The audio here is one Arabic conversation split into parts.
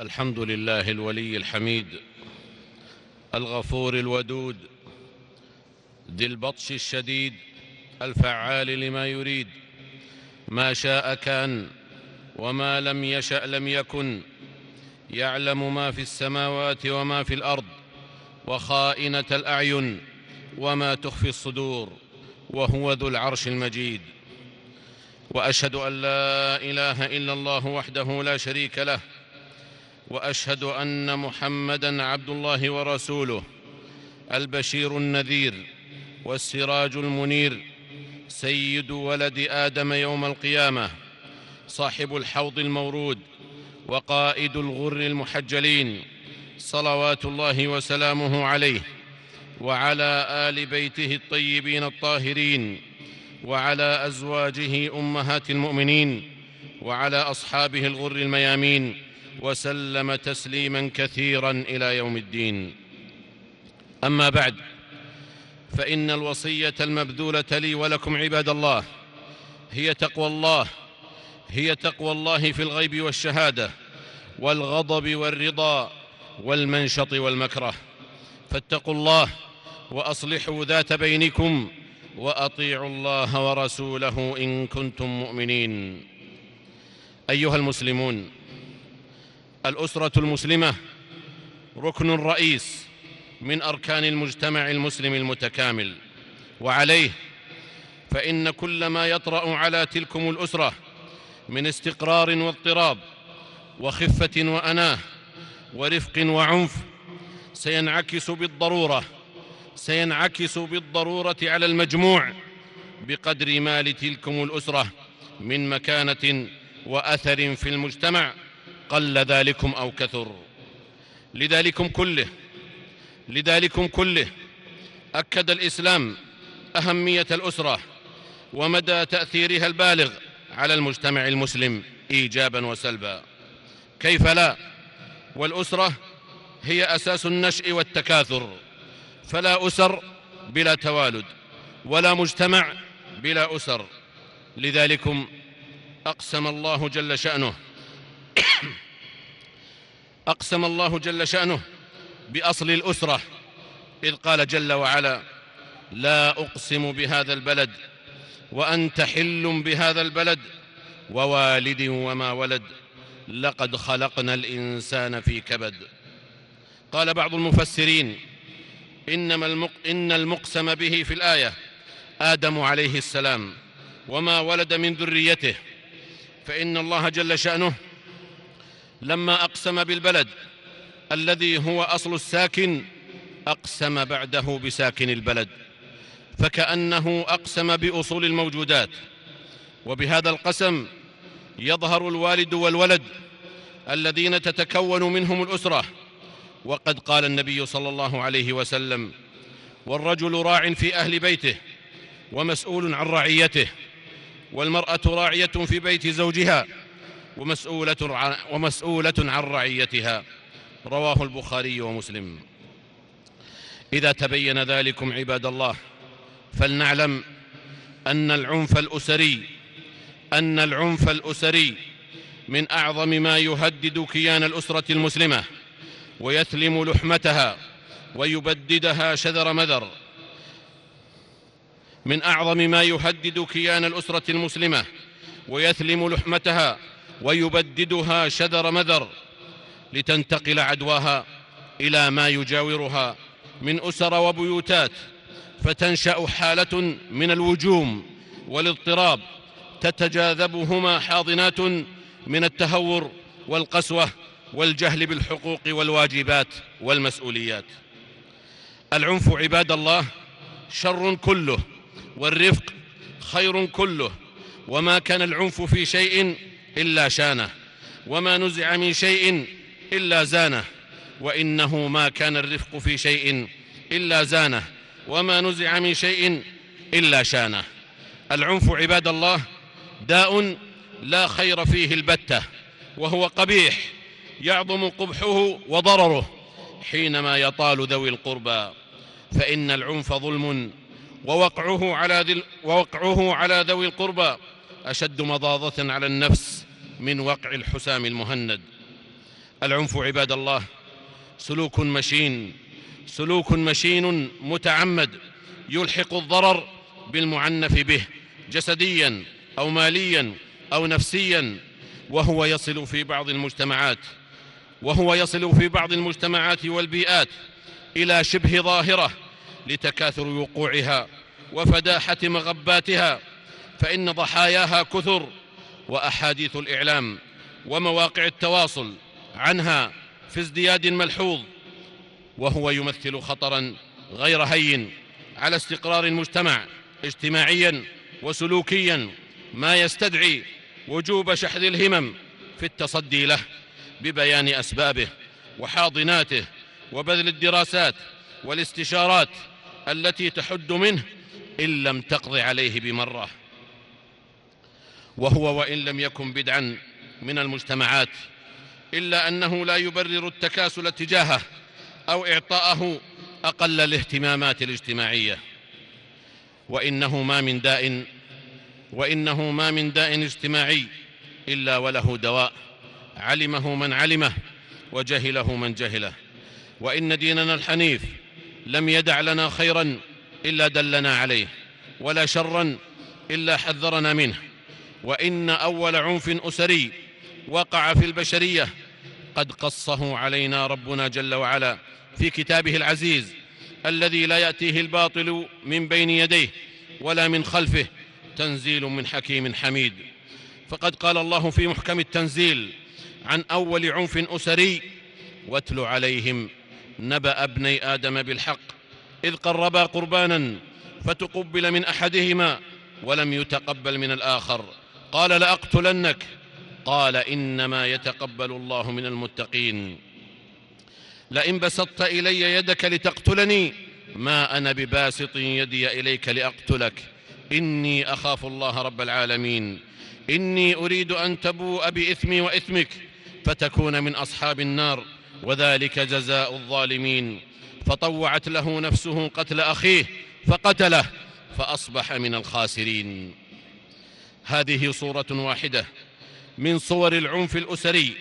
الحمد لله الولي الحميد الغفور الودود ذي البطش الشديد الفعال لما يريد. ما شاء كان وما لم يشأ لم يكن يعلم ما في السماوات وما في الأرض وخائنة الأعين وما تخفي الصدور وهو ذو العرش المجيد. وأشهد أن لا إله إلا الله وحده لا شريك له وأشهد أن محمدا عبد الله ورسوله البشير النذير والسراج المنير سيد ولد آدم يوم القيامة صاحب الحوض المورود وقائد الغر المحجلين صلوات الله وسلامه عليه وعلى آل بيته الطيبين الطاهرين وعلى أزواجه أمهات المؤمنين وعلى أصحابه الغر الميامين وسلم تسليما كثيرا إلى يوم الدين. أما بعد فإن الوصية المبذولة لي ولكم عباد الله هي تقوى الله هي تقوى الله في الغيب والشهادة والغضب والرضا والمنشط والمكره. فاتقوا الله وأصلحوا ذات بينكم وأطيعوا الله ورسوله إن كنتم مؤمنين. أيها المسلمون الأسرة المسلمة ركن رئيس من أركان المجتمع المسلم المتكامل وعليه فإن كل ما يطرأ على تلكم الأسرة من استقرار واضطراب وخفة وأناه ورفق وعنف سينعكس بالضرورة سينعكس بالضرورة على المجموع بقدر ما لتلكم الأسرة من مكانة وأثر في المجتمع. قل ذلكم أو كثر. لذلكم كله لذلكم كله أكد الإسلام أهمية الأسرة ومدى تأثيرها البالغ على المجتمع المسلم ايجابا وسلبا. كيف لا؟ والأسرة هي أساس النشء والتكاثر. فلا أسر بلا توالد ولا مجتمع بلا أسر. لذلكم أقسم الله جل شأنه أقسم الله جل شأنه بأصل الأسرة إذ قال جل وعلا لا أقسم بهذا البلد وأنت حل بهذا البلد ووالد وما ولد لقد خلقنا الإنسان في كبد. قال بعض المفسرين إنما المق إن المقسم به في الآية آدم عليه السلام وما ولد من ذريته فإن الله جل شأنه لما أقسم بالبلد الذي هو أصل الساكن أقسم بعده بساكن البلد فكأنه أقسم بأصول الموجودات. وبهذا القسم يظهر الوالد والولد الذين تتكون منهم الأسرة. وقد قال النبي صلى الله عليه وسلم والرجل راع في أهل بيته ومسؤول عن رعيته والمرأة راعية في بيت زوجها ومسؤولة عن, ومسؤولة عن رعيتها. رواه البخاري ومسلم. إذا تبين ذلكم عباد الله فلنعلم أن العنف الأسري أن العنف الأسري من أعظم ما يهدد كيان الأسرة المسلمة ويثلم لحمتها ويبددها شذر مذر. من أعظم ما يهدد كيان الأسرة المسلمة ويثلم لحمتها ويبددها شذر مذر لتنتقل عدواها إلى ما يجاورها من أسر وبيوتات فتنشأ حالة من الوجوم والاضطراب تتجاذبهما حاضنات من التهور والقسوة والجهل بالحقوق والواجبات والمسؤوليات. العنف عباد الله شر كله والرفق خير كله وما كان العنف في شيء إلا شانه وما نزع من شيء إلا زانه وإنه ما كان الرفق في شيء إلا زانه وما نزع من شيء إلا شانه. العنف عباد الله داء لا خير فيه البتة وهو قبيح يعظم قبحه وضرره حينما يطال ذوي القربى. فإن العنف ظلم ووقعه على, ووقعه على ذوي القربى أشد مضاضة على النفس. من وقع الحسام المهند. العنف عباد الله سلوك مشين سلوك مشين متعمد يلحق الضرر بالمعنف به جسديا أو ماليا أو نفسيا وهو يصل في بعض المجتمعات وهو يصل في بعض المجتمعات والبيئات إلى شبه ظاهرة لتكاثر وقوعها وفداحة مغباتها فإن ضحاياها كثر وأحاديث الإعلام ومواقع التواصل عنها في ازدياد ملحوظ وهو يمثل خطرا غير هين على استقرار المجتمع اجتماعيا وسلوكيا ما يستدعي وجوب شحذ الهمم في التصدي له ببيان أسبابه وحاضناته وبذل الدراسات والاستشارات التي تحد منه إن لم تقض عليه بمرة. وهو وإن لم يكن بدعا من المجتمعات إلا أنه لا يبرر التكاسل تجاهه أو إعطاءه أقل الاهتمامات الاجتماعية. وإنه ما من داء وإنه ما من داء اجتماعي إلا وله دواء. علمه من علمه وجهله من جهله. وإن ديننا الحنيف لم يدع لنا خيرا إلا دلنا عليه ولا شرا إلا حذرنا منه. وإن أول عنف أسري وقع في البشرية. قد قصه علينا ربنا جل وعلا في كتابه العزيز الذي لا يأتيه الباطل من بين يديه ولا من خلفه تنزيل من حكيم حميد. فقد قال الله في محكم التنزيل عن أول عنف أسري واتل عليهم نبأ ابني آدم بالحق إذ قربا قربانا فتقبل من أحدهما ولم يتقبل من الآخر. قال لأقتلنك. قال إنما يتقبل الله من المتقين. لئن بسطت إلي يدك لتقتلني ما أنا بباسط يدي إليك لأقتلك. إني أخاف الله رب العالمين. إني أريد أن تبوء بإثمي وإثمك فتكون من أصحاب النار وذلك جزاء الظالمين. فطوعت له نفسه قتل أخيه فقتله فأصبح من الخاسرين. هذه صورة واحدة من صور العنف الأسري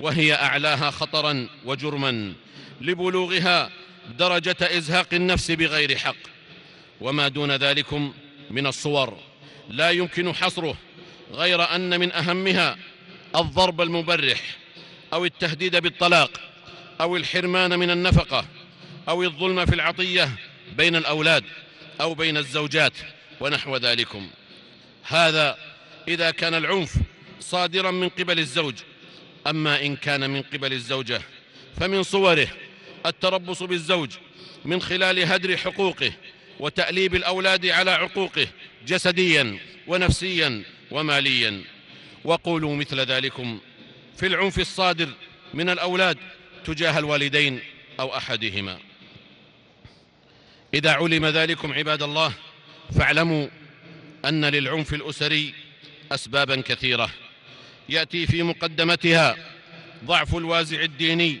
وهي أعلاها خطرا وجرما. لبلوغها درجة إزهاق النفس بغير حق. وما دون ذلكم من الصور لا يمكن حصره غير أن من أهمها الضرب المبرح أو التهديد بالطلاق أو الحرمان من النفقة أو الظلم في العطية بين الأولاد أو بين الزوجات ونحو ذلكم. هذا إذا كان العنف صادرا من قبل الزوج. أما إن كان من قبل الزوجة فمن صوره التربص بالزوج من خلال هدر حقوقه وتأليب الأولاد على عقوقه جسديا ونفسيا وماليا. وقولوا مثل ذلكم في العنف الصادر من الأولاد تجاه الوالدين أو أحدهما. إذا علم ذلكم عباد الله فاعلموا أن للعنف الأسري اسبابا كثيرة. يأتي في مقدمتها ضعف الوازع الديني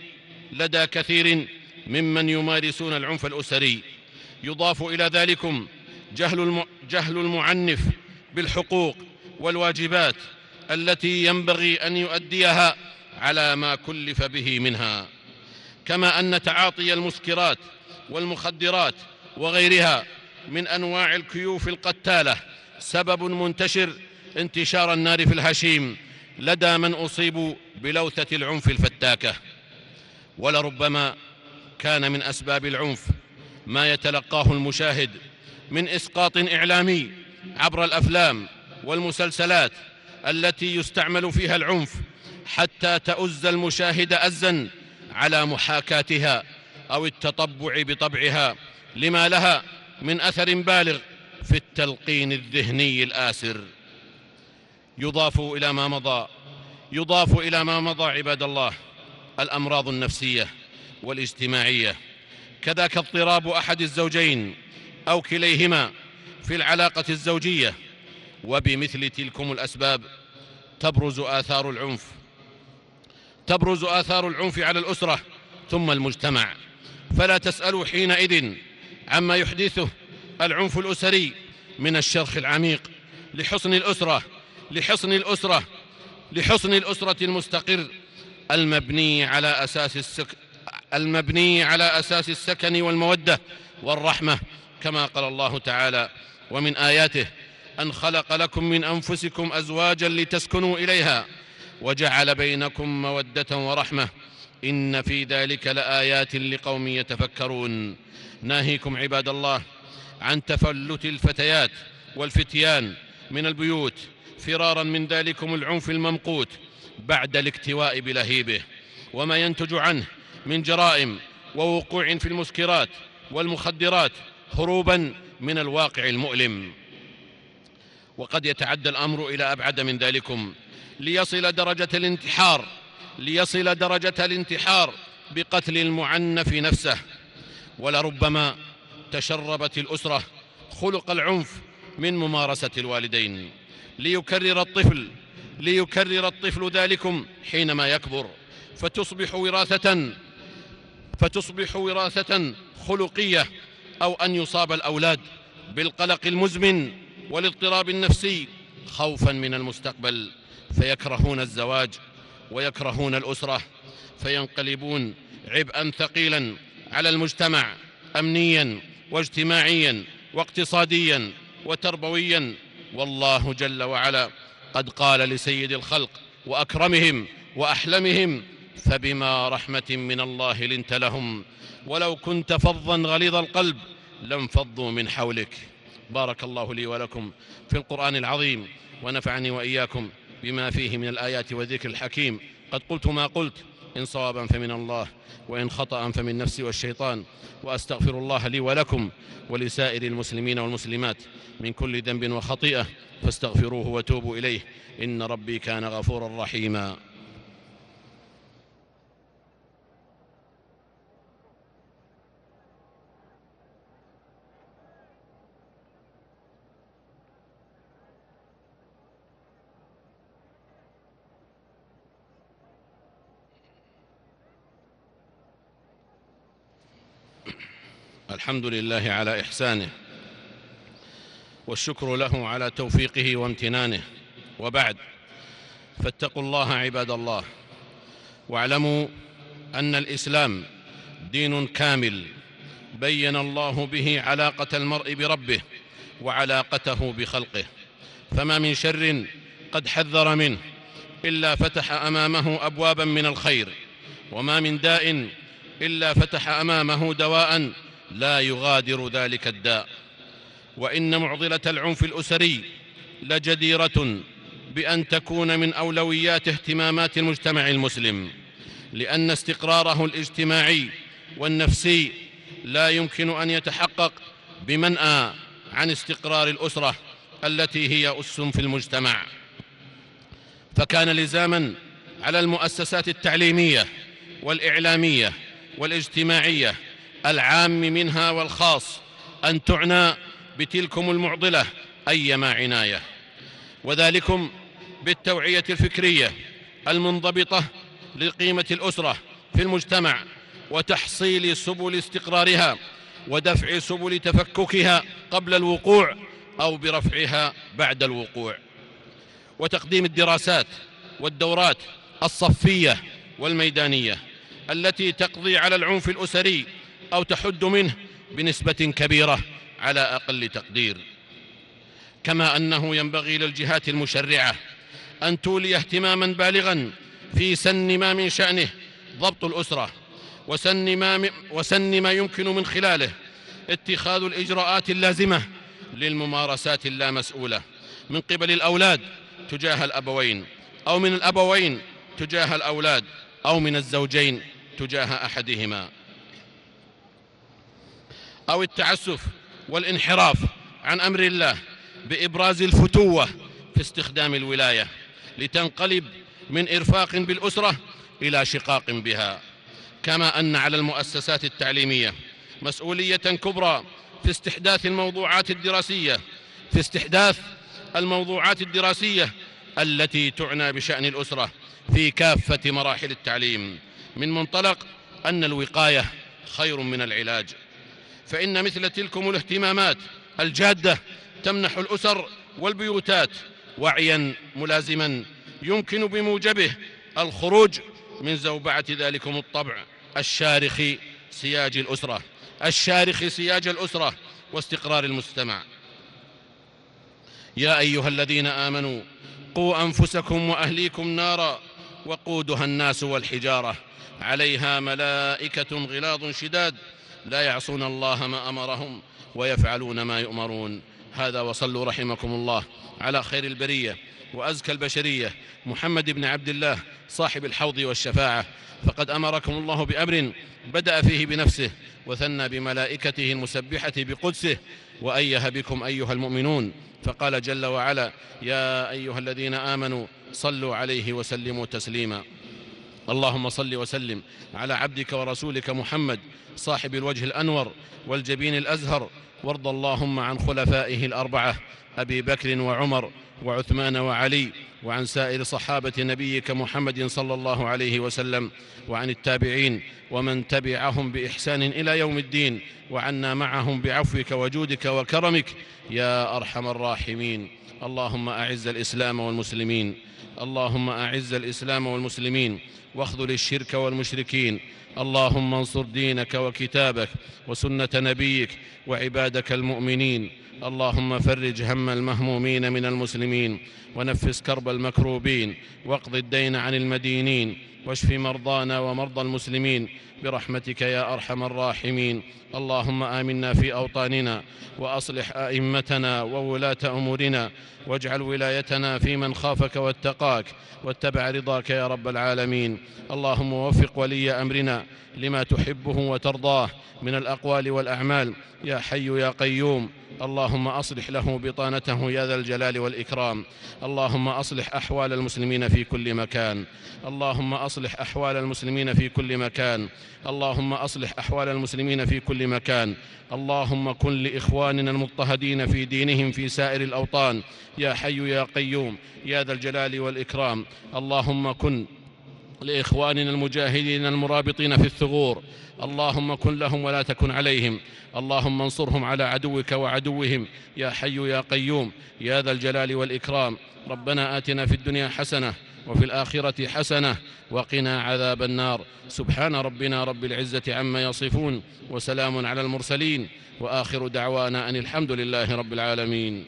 لدى كثير ممن يمارسون العنف الأسري. يضاف إلى ذلكم جهل, جهل المعنف بالحقوق والواجبات التي ينبغي أن يؤديها على ما كلف به منها. كما أن تعاطي المسكرات والمخدرات وغيرها من أنواع الكيوف القتالة سبب منتشر انتشار النار في الهشيم لدى من اصيبوا بلوثة العنف الفتاكة. ولربما كان من أسباب العنف ما يتلقاه المشاهد من إسقاط إعلامي عبر الأفلام والمسلسلات التي يستعمل فيها العنف حتى تؤز المشاهد أزا على محاكاتها أو التطبع بطبعها لما لها من أثر بالغ. في التلقين الذهني الآسر. يضاف إلى ما مضى يضاف إلى ما مضى عباد الله الأمراض النفسية والاجتماعية. كذاك اضطراب أحد الزوجين أو كليهما في العلاقة الزوجية وبمثل تلكم الأسباب تبرز آثار العنف. تبرز آثار العنف على الأسرة ثم المجتمع. فلا تسألوا حينئذ عما يحدثه العنف الأسري من الشرخ العميق لحصن الأسرة لحصن الأسرة لحصن الأسرة المستقر المبني على أساس السك المبني على أساس السكن والمودة والرحمة كما قال الله تعالى ومن آياته أن خلق لكم من أنفسكم أزواجا لتسكنوا إليها وجعل بينكم مودة ورحمة إن في ذلك لآيات لقوم يتفكرون. ناهيكم عباد الله عن تفلت الفتيات والفتيان من البيوت فرارا من ذلكم العنف الممقوت بعد الاكتواء بلهيبه. وما ينتج عنه من جرائم ووقوع في المسكرات والمخدرات هروبا من الواقع المؤلم. وقد يتعدى الأمر إلى أبعد من ذلكم. ليصل درجة الانتحار ليصل درجة الانتحار بقتل المعنف نفسه. ولربما تشربت الأسرة خلق العنف من ممارسة الوالدين. ليكرر الطفل ليكرر الطفل ذلكم حينما يكبر. فتصبح وراثة فتصبح وراثة خلقية أو أن يصاب الأولاد بالقلق المزمن والاضطراب النفسي خوفا من المستقبل. فيكرهون الزواج ويكرهون الأسرة فينقلبون عبئا ثقيلا على المجتمع امنيا واجتماعيا واقتصاديا وتربويا والله جل وعلا قد قال لسيد الخلق وأكرمهم وأحلمهم فبما رحمة من الله لنت لهم ولو كنت فظا غليظ القلب لانفضوا من حولك بارك الله لي ولكم في القرآن العظيم ونفعني وإياكم بما فيه من الآيات والذكر الحكيم قد قلت ما قلت إن صوابا فمن الله وإن خطا فمن نفسي والشيطان. وأستغفر الله لي ولكم ولسائر المسلمين والمسلمات من كل ذنب وخطيئة فاستغفروه وتوبوا إليه. إن ربي كان غفورا رحيما. الحمد لله على إحسانه والشكر له على توفيقه وامتنانه. وبعد فاتقوا الله عباد الله واعلموا أن الإسلام دين كامل بين الله به علاقة المرء بربه وعلاقته بخلقه. فما من شر قد حذر منه إلا فتح أمامه أبوابا من الخير وما من داء إلا فتح أمامه دواء لا يغادر ذلك الداء. وإن معضلة العنف الأسري لجديرة بأن تكون من أولويات اهتمامات المجتمع المسلم لأن استقراره الاجتماعي والنفسي لا يمكن أن يتحقق بمنأى عن استقرار الأسرة التي هي أس في المجتمع. فكان لزاما على المؤسسات التعليمية والإعلامية والاجتماعية العام منها والخاص أن تعنى بتلكم المعضلة أيما عناية. وذلكم بالتوعية الفكرية المنضبطة لقيمة الأسرة في المجتمع وتحصيل سبل استقرارها ودفع سبل تفككها قبل الوقوع أو برفعها بعد الوقوع. وتقديم الدراسات والدورات الصفية والميدانية التي تقضي على العنف الأسري أو تحد منه بنسبة كبيرة على أقل تقدير. كما أنه ينبغي للجهات المشرعة أن تولي اهتماما بالغا في سن ما من شأنه ضبط الأسرة وسن ما, وسن ما يمكن من خلاله اتخاذ الإجراءات اللازمة للممارسات اللامسؤولة. من قبل الأولاد تجاه الأبوين أو من الأبوين تجاه الأولاد أو من الزوجين تجاه أحدهما. أو التعسف والانحراف عن أمر الله بإبراز الفتوة في استخدام الولاية لتنقلب من إرفاق بالأسرة إلى شقاق بها. كما أن على المؤسسات التعليمية مسؤولية كبرى في استحداث الموضوعات الدراسية في استحداث الموضوعات الدراسية التي تعنى بشأن الأسرة في كافة مراحل التعليم. من منطلق أن الوقاية خير من العلاج. فإن مثل تلكم الاهتمامات الجادة تمنح الأسر والبيوتات وعيا ملازما يمكن بموجبه الخروج من زوبعة ذلكم الطبع الشارخ سياج الأسرة الشارخ سياج الأسرة واستقرار المجتمع يا أيها الذين آمنوا قوا أنفسكم وأهليكم نارا وقودها الناس والحجارة عليها ملائكة غلاظ شداد لا يعصون الله ما أمرهم ويفعلون ما يؤمرون. هذا وصلوا رحمكم الله على خير البرية وأزكى البشرية. محمد بن عبد الله صاحب الحوض والشفاعة. فقد أمركم الله بأمر بدأ فيه بنفسه وثنى بملائكته المسبحة بقدسه. وأيه بكم أيها المؤمنون. فقال جل وعلا يا أيها الذين آمنوا صلوا عليه وسلموا تسليما. اللهم صل وسلم على عبدك ورسولك محمد صاحب الوجه الأنور والجبين الأزهر. وارض اللهم عن خلفائه الأربعة أبي بكر وعمر وعثمان وعلي وعن سائر صحابة نبيك محمد صلى الله عليه وسلم وعن التابعين ومن تبعهم بإحسان إلى يوم الدين وعنا معهم بعفوك وجودك وكرمك يا أرحم الراحمين. اللهم أعز الإسلام والمسلمين. اللهم أعز الإسلام والمسلمين. واخذل الشرك والمشركين. اللهم انصر دينك وكتابك وسنة نبيك وعبادك المؤمنين. اللهم فرج هم المهمومين من المسلمين ونفس كرب المكروبين واقض الدين عن المدينين واشف مرضانا ومرضى المسلمين برحمتك يا أرحم الراحمين. اللهم آمنا في أوطاننا وأصلح أئمتنا وولاة أمورنا واجعل ولايتنا في من خافك واتقاك واتبع رضاك يا رب العالمين. اللهم وفق ولي أمرنا لما تحبه وترضاه من الأقوال والأعمال. يا حي يا قيوم اللهم أصلح له بطانته يا ذا الجلال والإكرام. اللهم أصلح أحوال المسلمين في كل مكان. اللهم أصلح أحوال المسلمين في كل مكان. اللهم أصلح أحوال المسلمين في كل مكان. اللهم كن لإخواننا المضطهدين في دينهم في سائر الأوطان. يا حي يا قيوم. يا ذا الجلال والإكرام. اللهم كن لإخواننا المجاهدين المرابطين في الثغور. اللهم كن لهم ولا تكن عليهم. اللهم انصرهم على عدوك وعدوهم. يا حي يا قيوم. يا ذا الجلال والإكرام. ربنا آتنا في الدنيا حسنة وفي الآخرة حسنة وقنا عذاب النار. سبحان ربنا رب العزة عما يصفون وسلام على المرسلين. وآخر دعوانا أن الحمد لله رب العالمين.